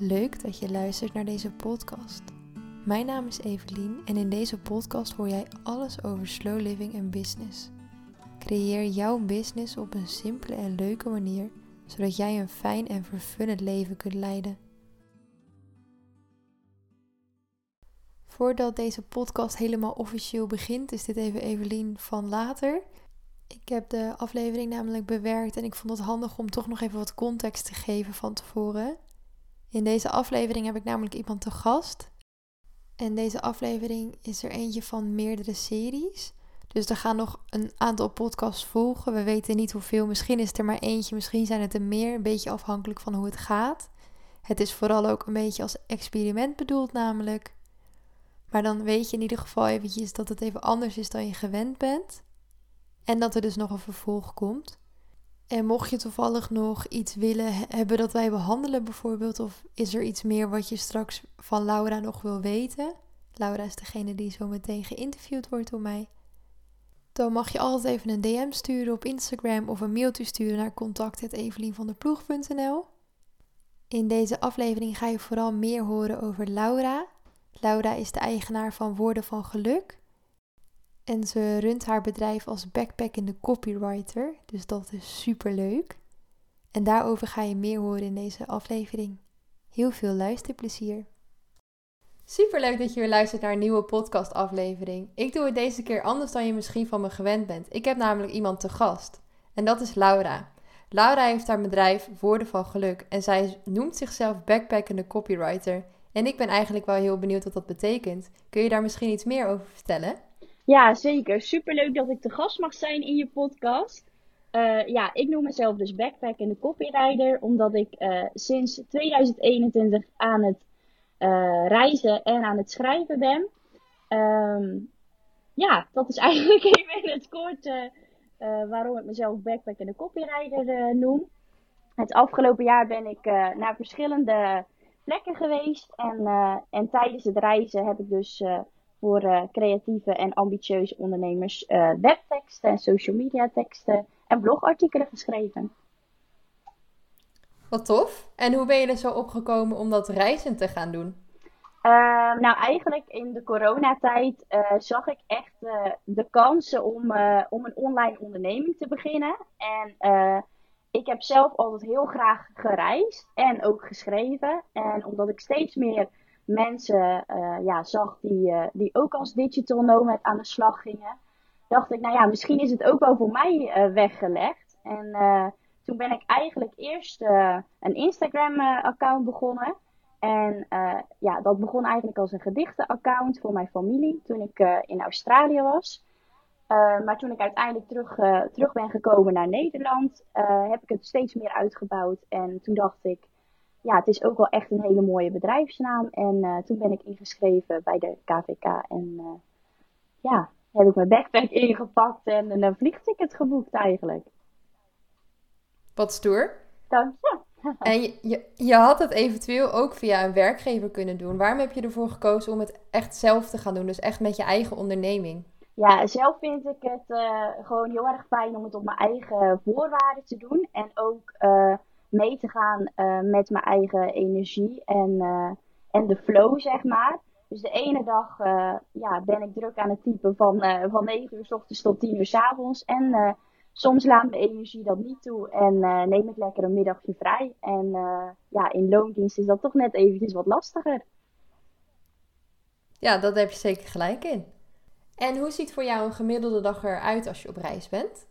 Leuk dat je luistert naar deze podcast. Mijn naam is Evelien en in deze podcast hoor jij alles over slow living en business. Creëer jouw business op een simpele en leuke manier, zodat jij een fijn en vervullend leven kunt leiden. Voordat deze podcast helemaal officieel begint, is dit even Evelien van later. Ik heb de aflevering namelijk bewerkt en ik vond het handig om toch nog even wat context te geven van tevoren. In deze aflevering heb ik namelijk iemand te gast. En deze aflevering is er eentje van meerdere series. Dus er gaan nog een aantal podcasts volgen. We weten niet hoeveel. Misschien is er maar eentje, misschien zijn het er meer. Een beetje afhankelijk van hoe het gaat. Het is vooral ook een beetje als experiment bedoeld, namelijk. Maar dan weet je in ieder geval eventjes dat het even anders is dan je gewend bent. En dat er dus nog een vervolg komt. En mocht je toevallig nog iets willen hebben dat wij behandelen bijvoorbeeld, of is er iets meer wat je straks van Laura nog wil weten? Laura is degene die zo meteen geïnterviewd wordt door mij. Dan mag je altijd even een DM sturen op Instagram of een mailtje sturen naar contact.evelienvanderploeg.nl In deze aflevering ga je vooral meer horen over Laura. Laura is de eigenaar van Woorden van Geluk. En ze runt haar bedrijf als backpackende copywriter. Dus dat is super leuk. En daarover ga je meer horen in deze aflevering. Heel veel luisterplezier. Super leuk dat je weer luistert naar een nieuwe podcast aflevering. Ik doe het deze keer anders dan je misschien van me gewend bent. Ik heb namelijk iemand te gast. En dat is Laura. Laura heeft haar bedrijf Woorden van Geluk. En zij noemt zichzelf backpackende copywriter. En ik ben eigenlijk wel heel benieuwd wat dat betekent. Kun je daar misschien iets meer over vertellen? Ja, zeker. Superleuk dat ik te gast mag zijn in je podcast. Uh, ja, ik noem mezelf dus backpack en de copywriter, omdat ik uh, sinds 2021 aan het uh, reizen en aan het schrijven ben. Um, ja, dat is eigenlijk even in het kort waarom ik mezelf backpack en de copywriter noem. Het afgelopen jaar ben ik naar verschillende plekken geweest en, en tijdens het reizen heb ik dus voor uh, creatieve en ambitieuze ondernemers uh, webteksten en social media teksten en blogartikelen geschreven. Wat tof. En hoe ben je er zo opgekomen om dat reizen te gaan doen? Uh, nou, eigenlijk in de coronatijd zag ik echt de kansen om, om een online onderneming te beginnen. En ik heb zelf altijd heel graag gereisd en ook geschreven. En omdat ik steeds meer mensen uh, ja, zag die, uh, die ook als digital nomad aan de slag gingen, dacht ik, nou ja, misschien is het ook wel voor mij uh, weggelegd. En toen ben ik eigenlijk eerst een Instagram-account begonnen. En ja, dat begon eigenlijk als een gedichtenaccount voor mijn familie toen ik in Australië was. maar toen ik uiteindelijk terug, terug ben gekomen naar Nederland, heb ik het steeds meer uitgebouwd. En toen dacht ik, ja, het is ook wel echt een hele mooie bedrijfsnaam. En uh, toen ben ik ingeschreven bij de KVK. En uh, ja, heb ik mijn backpack ingepakt en een vliegticket geboekt eigenlijk. Wat stoer. Dank je. En je, je, je, had het eventueel ook via een werkgever kunnen doen. Waarom heb je ervoor gekozen om het echt zelf te gaan doen? Dus echt met je eigen onderneming? Ja, zelf vind ik het uh, gewoon heel erg fijn om het op mijn eigen voorwaarden te doen. En ook mee te gaan uh, met mijn eigen energie en, uh, en de flow, zeg maar. Dus de ene dag uh, ja, ben ik druk aan het typen van, van 9 uur s ochtends tot 10 uur s avonds. En soms laat mijn energie dat niet toe en neem ik lekker een middagje vrij. En ja, in loondienst is dat toch net eventjes wat lastiger. Ja, dat heb je zeker gelijk in. En hoe ziet voor jou een gemiddelde dag eruit als je op reis bent?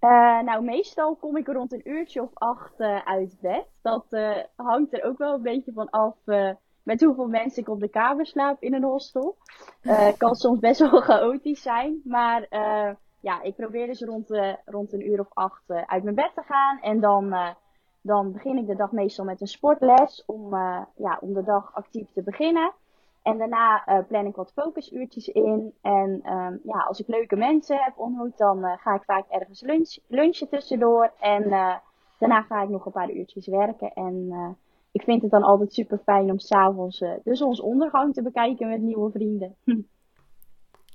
Uh, nou, meestal kom ik rond een uurtje of acht uh, uit bed. Dat uh, hangt er ook wel een beetje van af met hoeveel mensen ik op de kamer slaap in een hostel. kan soms best wel chaotisch zijn. Maar ja, ik probeer dus rond, rond een uur of acht uit mijn bed te gaan. En dan, dan begin ik de dag meestal met een sportles om, ja, om de dag actief te beginnen. En daarna uh, plan ik wat focusuurtjes in. En um, ja, als ik leuke mensen heb ontmoet, dan uh, ga ik vaak ergens lunch, lunchen tussendoor. En uh, daarna ga ik nog een paar uurtjes werken. En ik vind het dan altijd super fijn om s'avonds de zonsondergang te bekijken met nieuwe vrienden.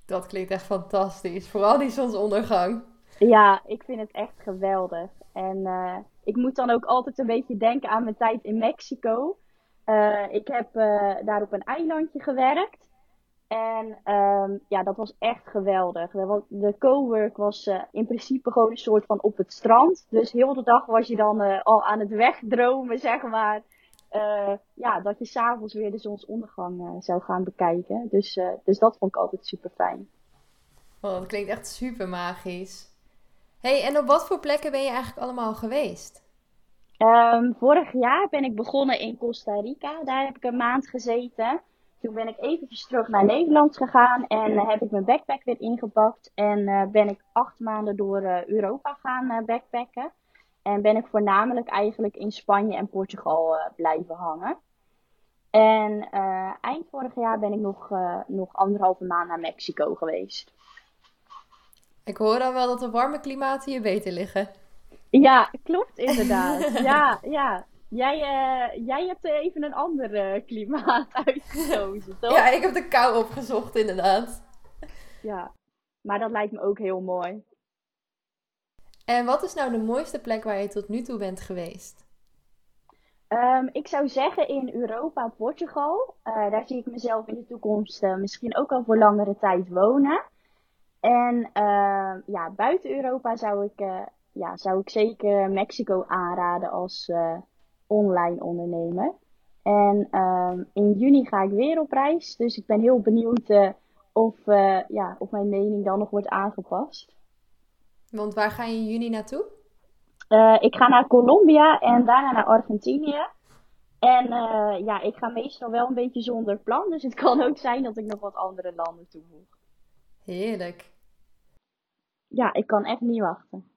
Dat klinkt echt fantastisch. Vooral die zonsondergang. Ja, ik vind het echt geweldig. En ik moet dan ook altijd een beetje denken aan mijn tijd in Mexico. Ik heb daar op een eilandje gewerkt. En um, ja, dat was echt geweldig. De cowork was uh, in principe gewoon een soort van op het strand. Dus heel de dag was je dan uh, al aan het wegdromen, zeg maar. Uh, ja, dat je s'avonds weer de zonsondergang zou gaan bekijken. Dus, dus dat vond ik altijd super fijn. Oh, dat klinkt echt super magisch. hey, en op wat voor plekken ben je eigenlijk allemaal geweest? Um, vorig jaar ben ik begonnen in Costa Rica. Daar heb ik een maand gezeten. Toen ben ik eventjes terug naar Nederland gegaan en uh, heb ik mijn backpack weer ingepakt. En uh, ben ik acht maanden door uh, Europa gaan backpacken. En ben ik voornamelijk eigenlijk in Spanje en Portugal blijven hangen. En eind vorig jaar ben ik nog, nog anderhalve maand naar Mexico geweest. Ik hoor al wel dat de warme klimaten je beter liggen. Ja, klopt inderdaad. ja, ja. Jij, uh, jij hebt even een ander uh, klimaat uitgekozen, toch? Ja, ik heb de kou opgezocht, inderdaad. Ja, maar dat lijkt me ook heel mooi. En wat is nou de mooiste plek waar je tot nu toe bent geweest? Um, ik zou zeggen in Europa, Portugal. Uh, daar zie ik mezelf in de toekomst misschien ook al voor langere tijd wonen. En ehm, ja, buiten Europa zou ik, ja, zou ik zeker Mexico aanraden als online ondernemen. En um, in juni ga ik weer op reis. Dus ik ben heel benieuwd uh, of, uh, ja, of mijn mening dan nog wordt aangepast. Want waar ga je in juni naartoe? Ik ga naar Colombia en daarna naar Argentinië. En ja, ik ga meestal wel een beetje zonder plan. Dus het kan ook zijn dat ik nog wat andere landen toevoeg. Heerlijk. Ja, ik kan echt niet wachten.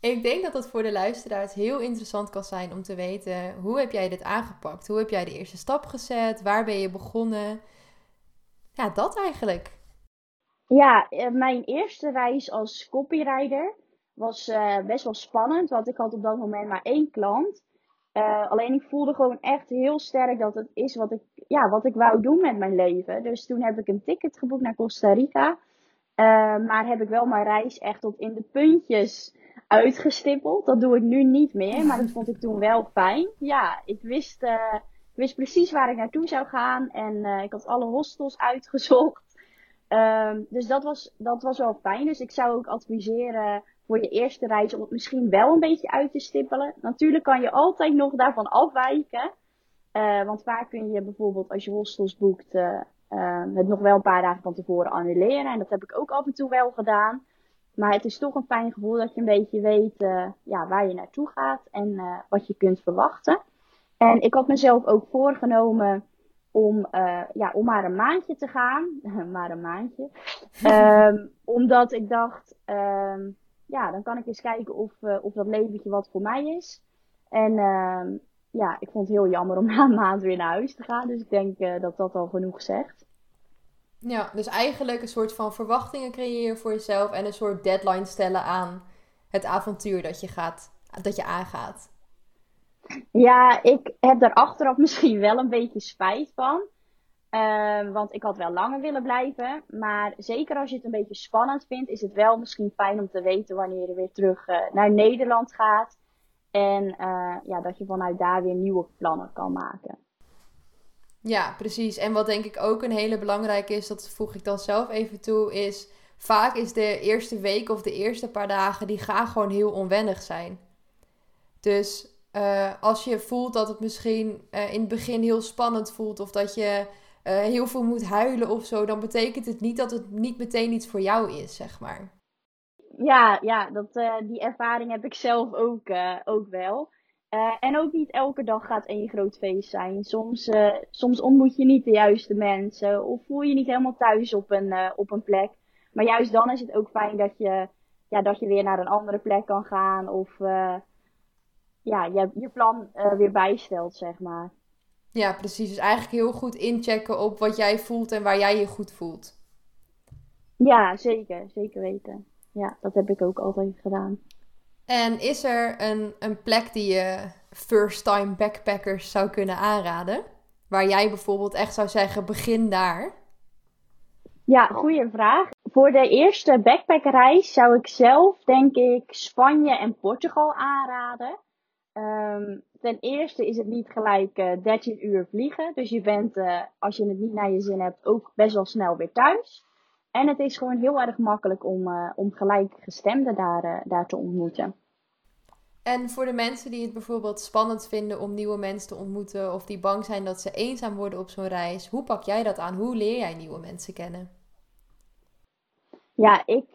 Ik denk dat het voor de luisteraars heel interessant kan zijn om te weten hoe heb jij dit aangepakt? Hoe heb jij de eerste stap gezet? Waar ben je begonnen? Ja, dat eigenlijk. Ja, eh, mijn eerste reis als copywriter was uh, best wel spannend, want ik had op dat moment maar één klant. Uh, alleen ik voelde gewoon echt heel sterk dat het is wat ik, ja, wat ik wou doen met mijn leven. Dus toen heb ik een ticket geboekt naar Costa Rica. maar heb ik wel mijn reis echt tot in de puntjes uitgestippeld. Dat doe ik nu niet meer, maar dat vond ik toen wel fijn. Ja, ik wist, uh, wist precies waar ik naartoe zou gaan en uh, ik had alle hostels uitgezocht. Um, dus dat was, dat was wel fijn. Dus ik zou ook adviseren voor je eerste reis om het misschien wel een beetje uit te stippelen. Natuurlijk kan je altijd nog daarvan afwijken. Uh, want vaak kun je bijvoorbeeld als je hostels boekt het nog wel een paar dagen van tevoren annuleren. En dat heb ik ook af en toe wel gedaan. Maar het is toch een fijn gevoel dat je een beetje weet uh, ja, waar je naartoe gaat en uh, wat je kunt verwachten. En ik had mezelf ook voorgenomen om, uh, ja, om maar een maandje te gaan. maar een maandje. um, omdat ik dacht, um, ja, dan kan ik eens kijken of, of dat leventje wat voor mij is. En um, ja, ik vond het heel jammer om na een maand weer naar huis te gaan. Dus ik denk dat dat al genoeg zegt. Ja, dus eigenlijk een soort van verwachtingen creëren voor jezelf en een soort deadline stellen aan het avontuur dat je, gaat, dat je aangaat. Ja, ik heb daar achteraf misschien wel een beetje spijt van. Uh, want ik had wel langer willen blijven. Maar zeker als je het een beetje spannend vindt, is het wel misschien fijn om te weten wanneer je weer terug uh, naar Nederland gaat. En uh, ja, dat je vanuit daar weer nieuwe plannen kan maken. Ja, precies. En wat denk ik ook een hele belangrijke is, dat voeg ik dan zelf even toe, is vaak is de eerste week of de eerste paar dagen, die gaan gewoon heel onwennig zijn. Dus uh, als je voelt dat het misschien uh, in het begin heel spannend voelt of dat je uh, heel veel moet huilen of zo, dan betekent het niet dat het niet meteen iets voor jou is, zeg maar. Ja, ja dat, die ervaring heb ik zelf ook, ook wel. Uh, en ook niet elke dag gaat één groot feest zijn. Soms, uh, soms ontmoet je niet de juiste mensen. Of voel je niet helemaal thuis op een, uh, op een plek. Maar juist dan is het ook fijn dat je, ja, dat je weer naar een andere plek kan gaan. Of ja, je, je plan weer bijstelt, zeg maar. Ja, precies. Dus eigenlijk heel goed inchecken op wat jij voelt en waar jij je goed voelt. Ja, zeker. Zeker weten. Ja, dat heb ik ook altijd gedaan. En is er een, een plek die je first-time backpackers zou kunnen aanraden? Waar jij bijvoorbeeld echt zou zeggen, begin daar. Ja, goede vraag. Voor de eerste backpackerreis zou ik zelf, denk ik, Spanje en Portugal aanraden. Ehm, ten eerste is het niet gelijk uh, eh, 13 uur vliegen. Dus je bent, uh, als je het niet naar je zin hebt, ook best wel snel weer thuis. En het is gewoon heel erg makkelijk om, uh, om gelijkgestemden daar, daar te ontmoeten. En voor de mensen die het bijvoorbeeld spannend vinden om nieuwe mensen te ontmoeten, of die bang zijn dat ze eenzaam worden op zo'n reis, hoe pak jij dat aan? Hoe leer jij nieuwe mensen kennen? Ja, ik,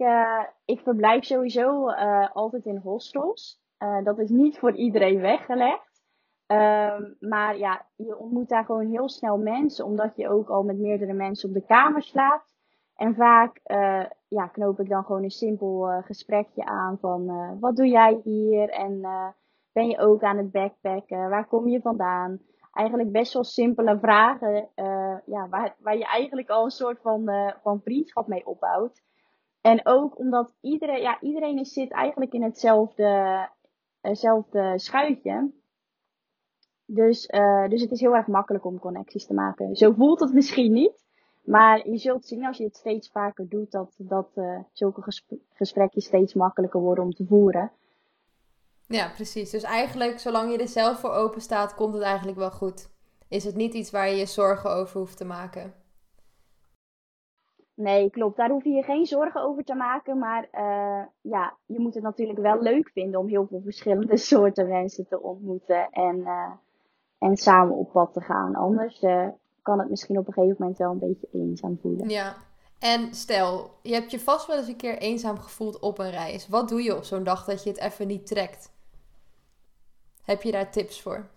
ik verblijf sowieso altijd in hostels. Uh, dat is niet voor iedereen weggelegd. Um, maar ja, je ontmoet daar gewoon heel snel mensen, omdat je ook al met meerdere mensen op de kamer slaapt. En vaak uh, ja, knoop ik dan gewoon een simpel uh, gesprekje aan van wat doe jij hier en ben je ook aan het backpacken? Waar kom je vandaan? Eigenlijk best wel simpele vragen ja, waar, waar je eigenlijk al een soort van, van vriendschap mee opbouwt. En ook omdat iedereen, ja, iedereen zit eigenlijk in hetzelfde, hetzelfde schuitje. Dus, dus het is heel erg makkelijk om connecties te maken. Zo voelt het misschien niet. Maar je zult zien als je het steeds vaker doet, dat, dat uh, zulke gesprekjes steeds makkelijker worden om te voeren. Ja, precies. Dus eigenlijk, zolang je er zelf voor open staat, komt het eigenlijk wel goed. Is het niet iets waar je je zorgen over hoeft te maken? Nee, klopt. Daar hoef je je geen zorgen over te maken. Maar uh, ja, je moet het natuurlijk wel leuk vinden om heel veel verschillende soorten mensen te ontmoeten. En, uh, en samen op pad te gaan. Anders kan het misschien op een gegeven moment wel een beetje eenzaam voelen. Ja. En stel, je hebt je vast wel eens een keer eenzaam gevoeld op een reis. Wat doe je op zo'n dag dat je het even niet trekt? Heb je daar tips voor?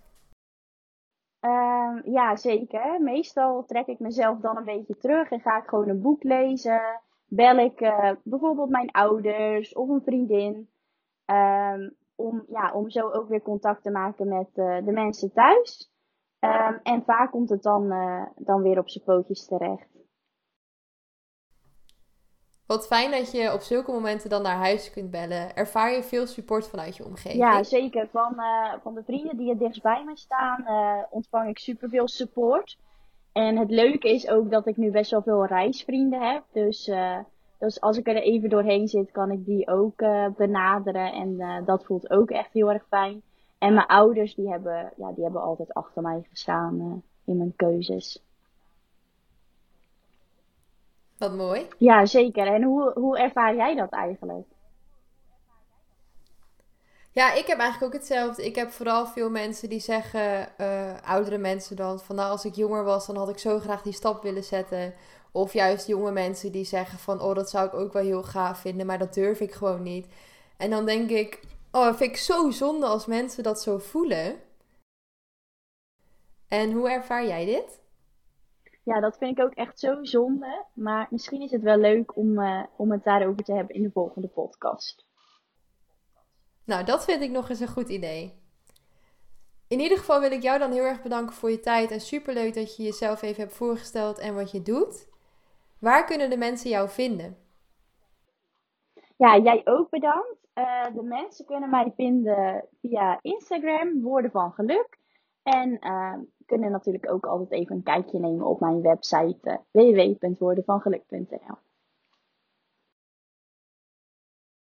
Um, ja, zeker. Meestal trek ik mezelf dan een beetje terug en ga ik gewoon een boek lezen. Bel ik uh, bijvoorbeeld mijn ouders of een vriendin. Um, om, ja, om zo ook weer contact te maken met uh, de mensen thuis. Um, en vaak komt het dan, uh, dan weer op zijn pootjes terecht. Wat fijn dat je op zulke momenten dan naar huis kunt bellen. Ervaar je veel support vanuit je omgeving? Ja, zeker. Van, uh, van de vrienden die het dichtst bij me staan, uh, ontvang ik superveel support. En het leuke is ook dat ik nu best wel veel reisvrienden heb. Dus, uh, dus als ik er even doorheen zit, kan ik die ook benaderen. En dat voelt ook echt heel erg fijn. En mijn ouders, die hebben, ja, die hebben altijd achter mij gestaan in mijn keuzes. Wat mooi. Ja, zeker. En hoe, hoe ervaar jij dat eigenlijk? Ja, ik heb eigenlijk ook hetzelfde. Ik heb vooral veel mensen die zeggen, uh, oudere mensen dan, van nou als ik jonger was, dan had ik zo graag die stap willen zetten. Of juist jonge mensen die zeggen van, oh dat zou ik ook wel heel gaaf vinden, maar dat durf ik gewoon niet. En dan denk ik, oh vind ik zo zonde als mensen dat zo voelen. En hoe ervaar jij dit? Ja, dat vind ik ook echt zo zonde. Maar misschien is het wel leuk om, uh, om het daarover te hebben in de volgende podcast. Nou, dat vind ik nog eens een goed idee. In ieder geval wil ik jou dan heel erg bedanken voor je tijd. En superleuk dat je jezelf even hebt voorgesteld en wat je doet. Waar kunnen de mensen jou vinden? Ja, jij ook bedankt. Uh, de mensen kunnen mij vinden via Instagram, Woorden van Geluk. En uh, kunnen natuurlijk ook altijd even een kijkje nemen op mijn website uh, www.woordenvangeluk.nl.